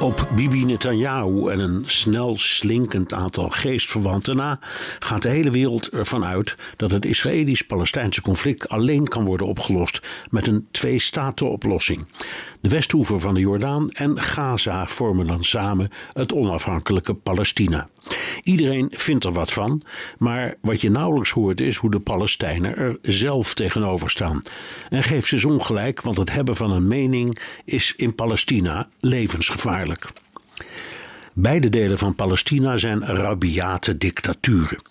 Op Bibi Netanyahu en een snel slinkend aantal geestverwanten na gaat de hele wereld ervan uit dat het Israëlisch-Palestijnse conflict alleen kan worden opgelost met een twee-staten-oplossing. De westhoever van de Jordaan en Gaza vormen dan samen het onafhankelijke Palestina. Iedereen vindt er wat van, maar wat je nauwelijks hoort is hoe de Palestijnen er zelf tegenover staan. En geef ze ongelijk, want het hebben van een mening is in Palestina levensgevaarlijk. Beide delen van Palestina zijn rabiate dictaturen.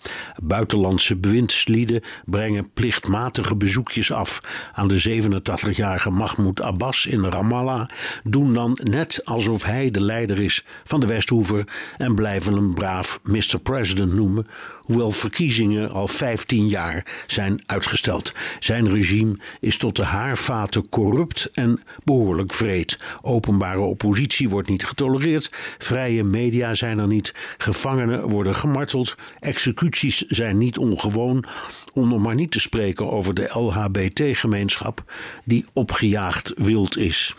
Buitenlandse bewindslieden brengen plichtmatige bezoekjes af aan de 87-jarige Mahmoud Abbas in Ramallah, doen dan net alsof hij de leider is van de Westhoever en blijven hem braaf Mr. President noemen, hoewel verkiezingen al 15 jaar zijn uitgesteld. Zijn regime is tot de haarvaten corrupt en behoorlijk vreed. Openbare oppositie wordt niet getolereerd, vrije media zijn er niet, gevangenen worden gemarteld, executies zijn niet ongewoon, om nog maar niet te spreken over de LHBT-gemeenschap die opgejaagd wild is.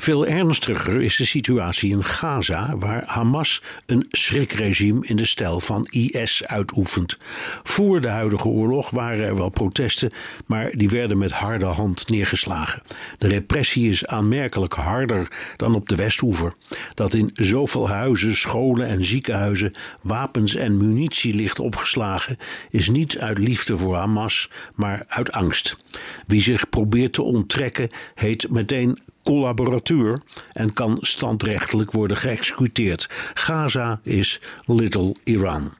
Veel ernstiger is de situatie in Gaza, waar Hamas een schrikregime in de stijl van IS uitoefent. Voor de huidige oorlog waren er wel protesten, maar die werden met harde hand neergeslagen. De repressie is aanmerkelijk harder dan op de Westoever. Dat in zoveel huizen, scholen en ziekenhuizen wapens en munitie ligt opgeslagen, is niet uit liefde voor Hamas, maar uit angst. Wie zich probeert te onttrekken, heet meteen collaborateur en kan standrechtelijk worden geëxecuteerd. Gaza is Little Iran.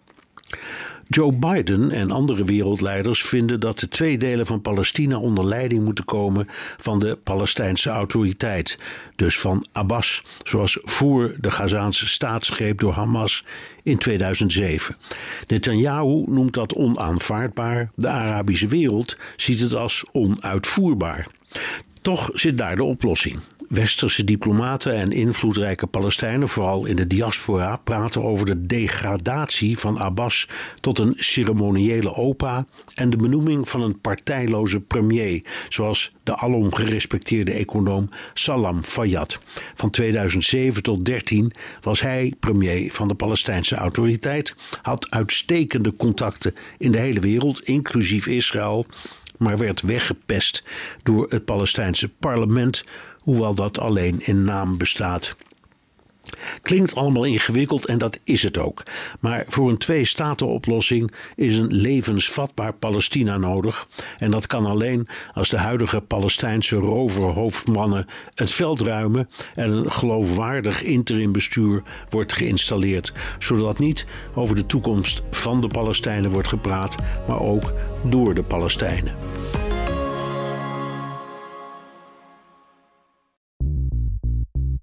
Joe Biden en andere wereldleiders vinden dat de twee delen van Palestina onder leiding moeten komen van de Palestijnse autoriteit, dus van Abbas, zoals voor de Gazaanse staatsgreep door Hamas in 2007. Netanyahu noemt dat onaanvaardbaar, de Arabische wereld ziet het als onuitvoerbaar. Toch zit daar de oplossing. Westerse diplomaten en invloedrijke Palestijnen, vooral in de diaspora, praten over de degradatie van Abbas tot een ceremoniële opa en de benoeming van een partijloze premier, zoals de alom gerespecteerde econoom Salam Fayyad. Van 2007 tot 2013 was hij premier van de Palestijnse autoriteit, had uitstekende contacten in de hele wereld, inclusief Israël maar werd weggepest door het Palestijnse parlement, hoewel dat alleen in naam bestaat. Klinkt allemaal ingewikkeld en dat is het ook. Maar voor een twee-staten-oplossing is een levensvatbaar Palestina nodig. En dat kan alleen als de huidige Palestijnse roverhoofdmannen het veld ruimen en een geloofwaardig interimbestuur wordt geïnstalleerd. Zodat niet over de toekomst van de Palestijnen wordt gepraat, maar ook door de Palestijnen.